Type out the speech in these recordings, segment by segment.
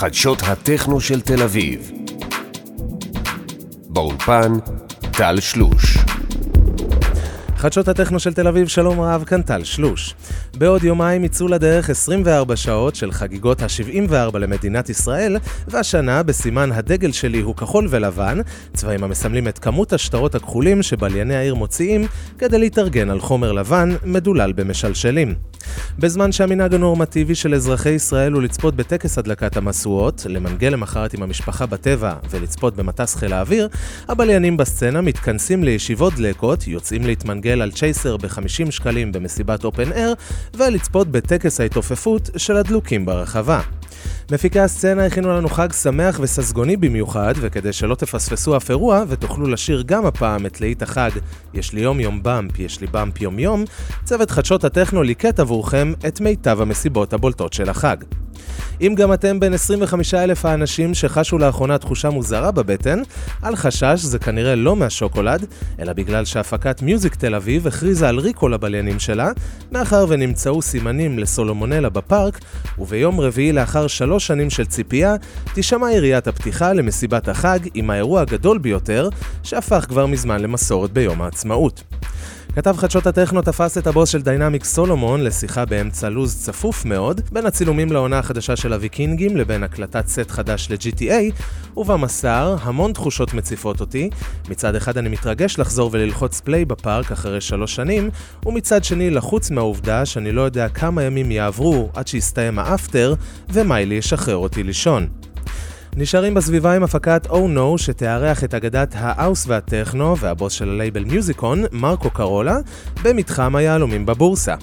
חדשות הטכנו של תל אביב. באולפן, טל שלוש. חדשות הטכנו של תל אביב, שלום רב, כאן טל שלוש. בעוד יומיים יצאו לדרך 24 שעות של חגיגות ה-74 למדינת ישראל, והשנה, בסימן הדגל שלי הוא כחול ולבן, צבעים המסמלים את כמות השטרות הכחולים שבלייני העיר מוציאים, כדי להתארגן על חומר לבן, מדולל במשלשלים. בזמן שהמנהג הנורמטיבי של אזרחי ישראל הוא לצפות בטקס הדלקת המשואות, למנגל למחרת עם המשפחה בטבע ולצפות במטס חיל האוויר, הבליינים בסצנה מתכנסים לישיבות דלקות, יוצאים להתמנגל על צ'ייסר ב-50 שקלים במסיבת אופן אייר, ולצפות בטקס ההתעופפות של הדלוקים ברחבה. מפיקי הסצנה הכינו לנו חג שמח וססגוני במיוחד, וכדי שלא תפספסו אף אירוע ותוכלו לשיר גם הפעם את להיט החג "יש לי יום יום באמפ, יש לי באמפ יום יום", צוות חדשות הטכנו ליקט עבורכם את מיטב המסיבות הבולטות של החג. אם גם אתם בין 25 אלף האנשים שחשו לאחרונה תחושה מוזרה בבטן, אל חשש, זה כנראה לא מהשוקולד, אלא בגלל שהפקת מיוזיק תל אביב הכריזה על ריקול הבליינים שלה, מאחר ונמצאו סימנים לסולומונלה בפארק, וביום רביעי לאחר שלוש שנים של ציפייה, תישמע יריית הפתיחה למסיבת החג עם האירוע הגדול ביותר, שהפך כבר מזמן למסורת ביום העצמאות. כתב חדשות הטכנו תפס את הבוס של Diynamic סולומון לשיחה באמצע לוז צפוף מאוד, בין הצילומים לעונה החדשה של הוויקינגים לבין הקלטת סט חדש ל-GTA, ונמסר המון תחושות מציפות אותי. מצד אחד אני מתרגש לחזור וללחוץ play בפארק אחרי שלוש שנים, ומצד שני לחוץ מהעובדה שאני לא יודע כמה ימים יעברו עד שיסתיים ה after, ומיילי ישחרר אותי לישון. נשארים בסביבה עם הפקת Oh No שתארח את אגדת האוס והטכנו והבוס של ה label Music On, מרקו קרולה, במתחם היהלומים בבורסה.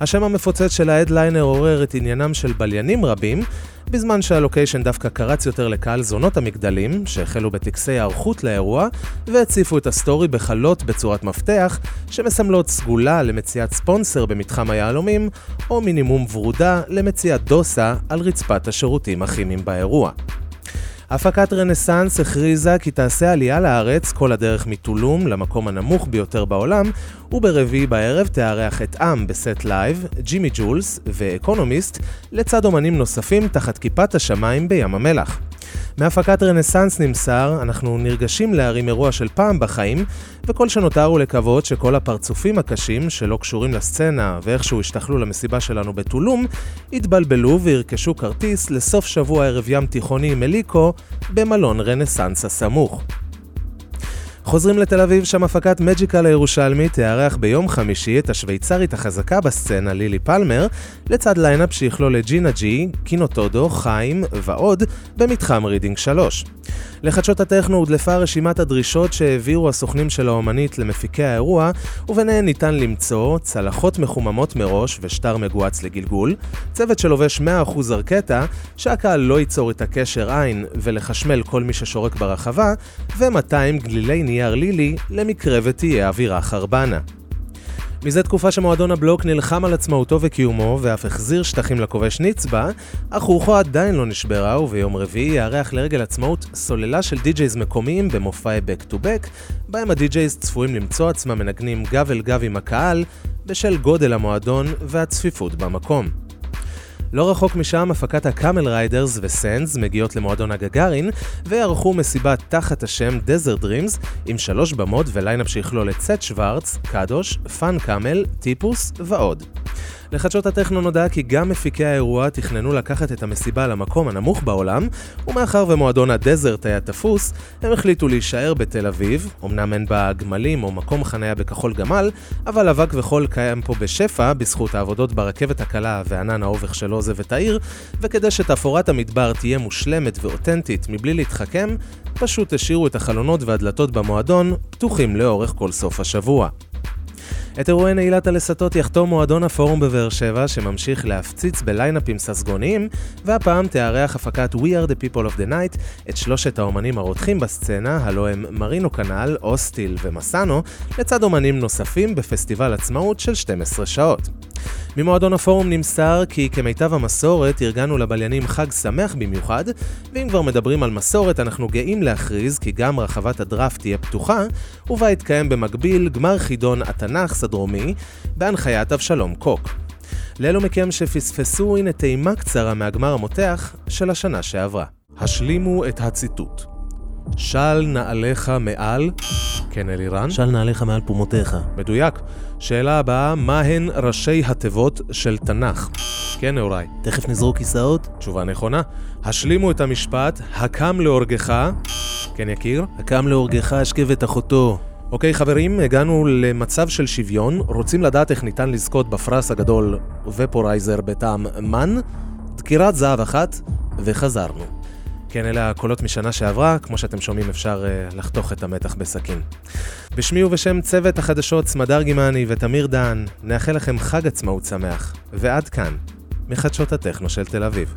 השם המפוצץ של ה headliner עורר את עניינם של בליינים רבים, בזמן שה location דווקא קרץ יותר לקהל זונות המגדלים, שהחלו בטקסי היערכות לאירוע, והציפו את ה story בחלות בצורת מפתח, שמסמלות סגולה למציאת ספונסר במתחם היהלומים, או מינימום ורודה למציאת דוסה על רצפת השירותים הכימיים באירוע. הפקת רנסאנס הכריזה כי תעשה עלייה לארץ כל הדרך מטולום למקום הנמוך ביותר בעולם, וברביעי בערב תארח את Âme בסט live, ג'ימי ג'ולס ואקונומיסט, לצד אומנים נוספים תחת כיפת השמיים בים המלח. מהפקת רנסאנס נמסר, אנחנו נרגשים להרים אירוע של פעם בחיים, וכל שנותר הוא לקוות שכל הפרצופים הקשים שלא קשורים לסצנה ואיכשהו השתחלו למסיבה שלנו בטולום, יתבלבלו וירכשו כרטיס לסוף שבוע ערב ים תיכוני עם אליקו במלון רנסאנס הסמוך. חוזרים לתל אביב, שם הפקת מג'יקל הירושלמי תארח ביום חמישי את השוויצרית החזקה בסצנה, לילי פלמר, לצד line-up שיכלול את ג'ינה ג'י, קינו טודו, חיים ועוד, במתחם רידינג 3. לחדשות הטכנו הודלפה רשימת הדרישות שהעבירו הסוכנים של האומנית למפיקי האירוע, וביניהן ניתן למצוא צלחות מחוממות מראש ושטר מגואץ לגלגול, צוות שלובש 100% ארקטה, שהקהל לא ייצור את הקשר עין ולחשמל כל מי ששורק ברחבה, ו-200 גלילי נייר לילי למקרה ותהיה אווירה חרבנה. מזה תקופה שמועדון הבלוק נלחם על עצמאותו וקיומו, ואף החזיר שטחים לכובש נצבא, אך רוחו עדיין לא נשברה, וביום רביעי יארח לרגל עצמאות סוללה של די-ג'ייז מקומיים במופעי Back to Back, בהם ה DJs צפויים למצוא עצמם מנגנים גב אל גב עם הקהל, בשל גודל המועדון והצפיפות במקום. לא רחוק משם הפקת ה Camel Riders וסנדס מגיעות למועדון הגגארין וערכו מסיבה תחת השם Desert Dreams עם שלוש במות ו line-up שיכלול את סט שוורץ, קדוש, פאן קאמל, טיפוס ועוד. לחדשות הטכנו נודע כי גם מפיקי האירוע תכננו לקחת את המסיבה למקום הנמוך בעולם, ומאחר ומועדון הדזרט היה תפוס, הם החליטו להישאר בתל אביב, אמנם אין בה גמלים או מקום חניה בכחול גמל, אבל אבק וחול קיים פה בשפע בזכות העבודות ברכבת הקלה וענן האובך שלא עוזב את העיר, וכדי שתפאורת המדבר תהיה מושלמת ואותנטית מבלי להתחכם, פשוט השאירו את החלונות והדלתות במועדון פתוחים לאורך כל סוף השבוע. את אירועי נעילת הלסתות יחתום מועדון הפורום בבאר שבע, שממשיך להפציץ בליינאפים ססגוניים, והפעם תארח הפקת We are the people of the night את שלושת האומנים הרותחים בסצנה, הלו הם מרינו כנל, אוסטיל ומסאנו, לצד אומנים נוספים בפסטיבל עצמאות של 12 שעות. ממועדון הפורום נמסר כי כמיטב המסורת ארגנו לבליינים חג שמח במיוחד, ואם כבר מדברים על מסורת אנחנו גאים להכריז כי גם רחבת הדראפט תהיה פתוחה, ובה יתקיים במקביל גמר חידון התנ"ך הדרומי, בהנחיית אבשלום קוק. לאלו מכם שפספסו, הנה טעימה קצרה מהגמר המותח של השנה שעברה. השלימו את הציטוט. של נעליך מעל, כן אלירן? של נעליך מעל פומותיך. מדויק. שאלה הבאה, מה הן ראשי התיבות של תנ"ך? כן, נעוריי. תכף נזרוק כיסאות. תשובה נכונה. השלימו את המשפט, הקם להורגך, כן יקיר? הקם להורגך השכב את אחותו. אוקיי חברים, הגענו למצב של שוויון, רוצים לדעת איך ניתן לזכות בפרס הגדול ופורייזר בטעם מן? דקירת זהב אחת, וחזרנו. כן, אלה הקולות משנה שעברה, כמו שאתם שומעים אפשר uh, לחתוך את המתח בסכין. בשמי ובשם צוות החדשות סמדר גימני ותמיר דן, נאחל לכם חג עצמאות שמח, ועד כאן, מחדשות הטכנו של תל אביב.